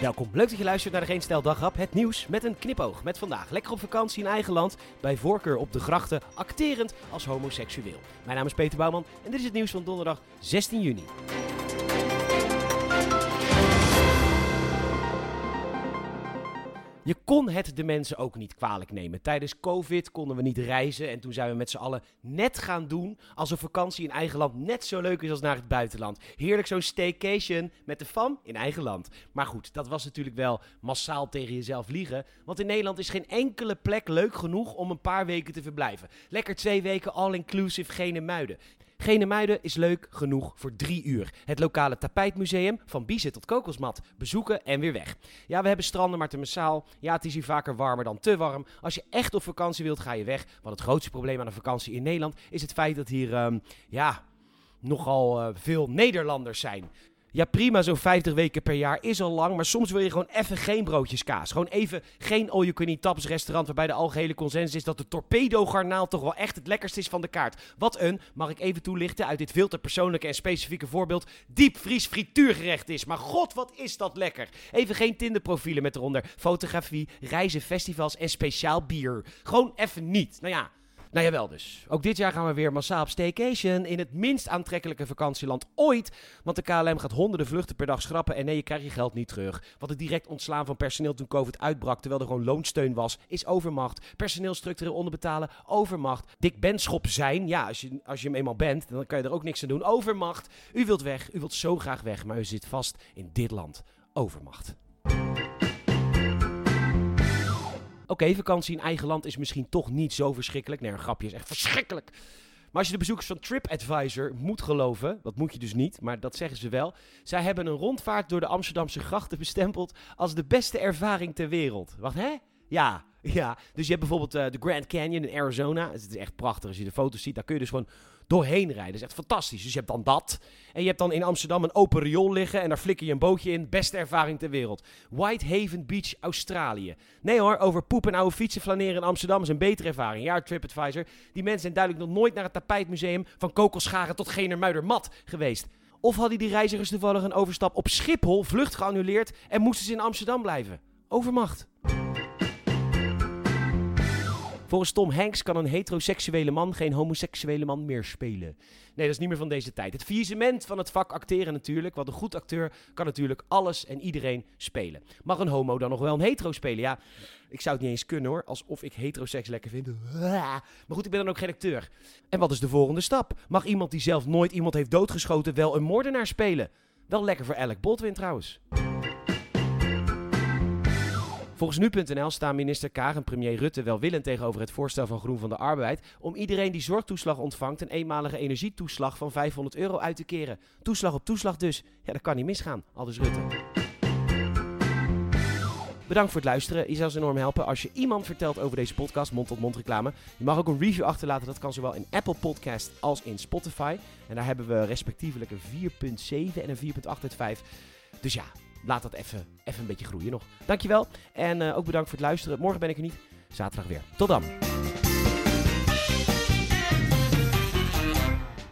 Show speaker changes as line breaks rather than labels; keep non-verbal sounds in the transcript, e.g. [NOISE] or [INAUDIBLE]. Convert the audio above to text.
Welkom, leuk dat je luistert naar de Geen Stel Dagrap, het nieuws met een knipoog. Met vandaag lekker op vakantie in eigen land, bij voorkeur op de grachten, acterend als homoseksueel. Mijn naam is Peter Bouwman en dit is het nieuws van donderdag 16 juni. Je kon het de mensen ook niet kwalijk nemen. Tijdens COVID konden we niet reizen en toen zijn we met z'n allen net gaan doen als een vakantie in eigen land net zo leuk is als naar het buitenland. Heerlijk zo'n staycation met de fam in eigen land. Maar goed, dat was natuurlijk wel massaal tegen jezelf liegen, want in Nederland is geen enkele plek leuk genoeg om een paar weken te verblijven. Lekker twee weken all-inclusive gene muiden. Genemuiden is leuk genoeg voor drie uur. Het lokale tapijtmuseum, van biezen tot kokosmat, bezoeken en weer weg. Ja, we hebben stranden, maar te massaal. Ja, het is hier vaker warmer dan te warm. Als je echt op vakantie wilt, ga je weg. Want het grootste probleem aan een vakantie in Nederland is het feit dat hier, ehm, ja, nogal uh, veel Nederlanders zijn. Ja, prima, zo'n 50 weken per jaar is al lang. Maar soms wil je gewoon even geen broodjes kaas. Gewoon even geen all-you-can-eat taps restaurant. Waarbij de algehele consensus is dat de torpedo garnaal toch wel echt het lekkerste is van de kaart. Wat een, mag ik even toelichten uit dit veel te persoonlijke en specifieke voorbeeld, diepvries frituurgerecht is. Maar god, wat is dat lekker. Even geen Tinderprofielen met eronder fotografie, reizen, festivals en speciaal bier. Gewoon even niet. Nou ja, nou jawel dus. Ook dit jaar gaan we weer massaal op staycation in het minst aantrekkelijke vakantieland ooit. Want de KLM gaat honderden vluchten per dag schrappen en nee, je krijgt je geld niet terug. Wat het direct ontslaan van personeel toen COVID uitbrak, terwijl er gewoon loonsteun was, is overmacht. Personeel structureel onderbetalen, overmacht. Dik Benschop zijn, ja, als je, als je hem eenmaal bent, dan kan je er ook niks aan doen. Overmacht. U wilt weg, u wilt zo graag weg, maar u zit vast in dit land. Overmacht. Oké, vakantie in eigen land is misschien toch niet zo verschrikkelijk. Nee, een grapje is echt verschrikkelijk. Maar als je de bezoekers van TripAdvisor moet geloven, dat moet je dus niet, maar dat zeggen ze wel. Zij hebben een rondvaart door de Amsterdamse grachten bestempeld als de beste ervaring ter wereld. Wacht, hè? Ja, [LAUGHS] ja. Dus je hebt bijvoorbeeld uh, de Grand Canyon in Arizona. Het is echt prachtig als je de foto's ziet. Daar kun je dus gewoon doorheen rijden. Dat is echt fantastisch. Dus je hebt dan dat. En je hebt dan in Amsterdam een open riool liggen. En daar flikker je een bootje in. Beste ervaring ter wereld. Whitehaven Beach, Australië. Nee hoor, over poep en oude fietsen flaneren in Amsterdam is een betere ervaring. Ja, TripAdvisor. Die mensen zijn duidelijk nog nooit naar het tapijtmuseum van Kokelscharen tot Genermuidermat geweest. Of hadden die reizigers toevallig een overstap op Schiphol, vlucht geannuleerd en moesten ze in Amsterdam blijven? Overmacht. Volgens Tom Hanks kan een heteroseksuele man geen homoseksuele man meer spelen. Nee, dat is niet meer van deze tijd. Het faillissement van het vak acteren natuurlijk. Want een goed acteur kan natuurlijk alles en iedereen spelen. Mag een homo dan nog wel een hetero spelen? Ja, ik zou het niet eens kunnen hoor. Alsof ik heteroseks lekker vind. Maar goed, ik ben dan ook geen acteur. En wat is de volgende stap? Mag iemand die zelf nooit iemand heeft doodgeschoten wel een moordenaar spelen? Wel lekker voor Alec Baldwin trouwens. Volgens nu.nl staan minister Kaag en premier Rutte welwillend tegenover het voorstel van Groen van de Arbeid om iedereen die zorgtoeslag ontvangt een eenmalige energietoeslag van 500 euro uit te keren. Toeslag op toeslag dus. Ja, dat kan niet misgaan, aldus Rutte. Bedankt voor het luisteren. Je zou ons enorm helpen als je iemand vertelt over deze podcast, mond-tot-mond reclame. Je mag ook een review achterlaten. Dat kan zowel in Apple Podcast als in Spotify. En daar hebben we respectievelijk een 4.7 en een 4.8 uit 5. Dus ja, laat dat even, even een beetje groeien nog. Dankjewel. En uh, ook bedankt voor het luisteren. Morgen ben ik er niet. Zaterdag weer. Tot dan.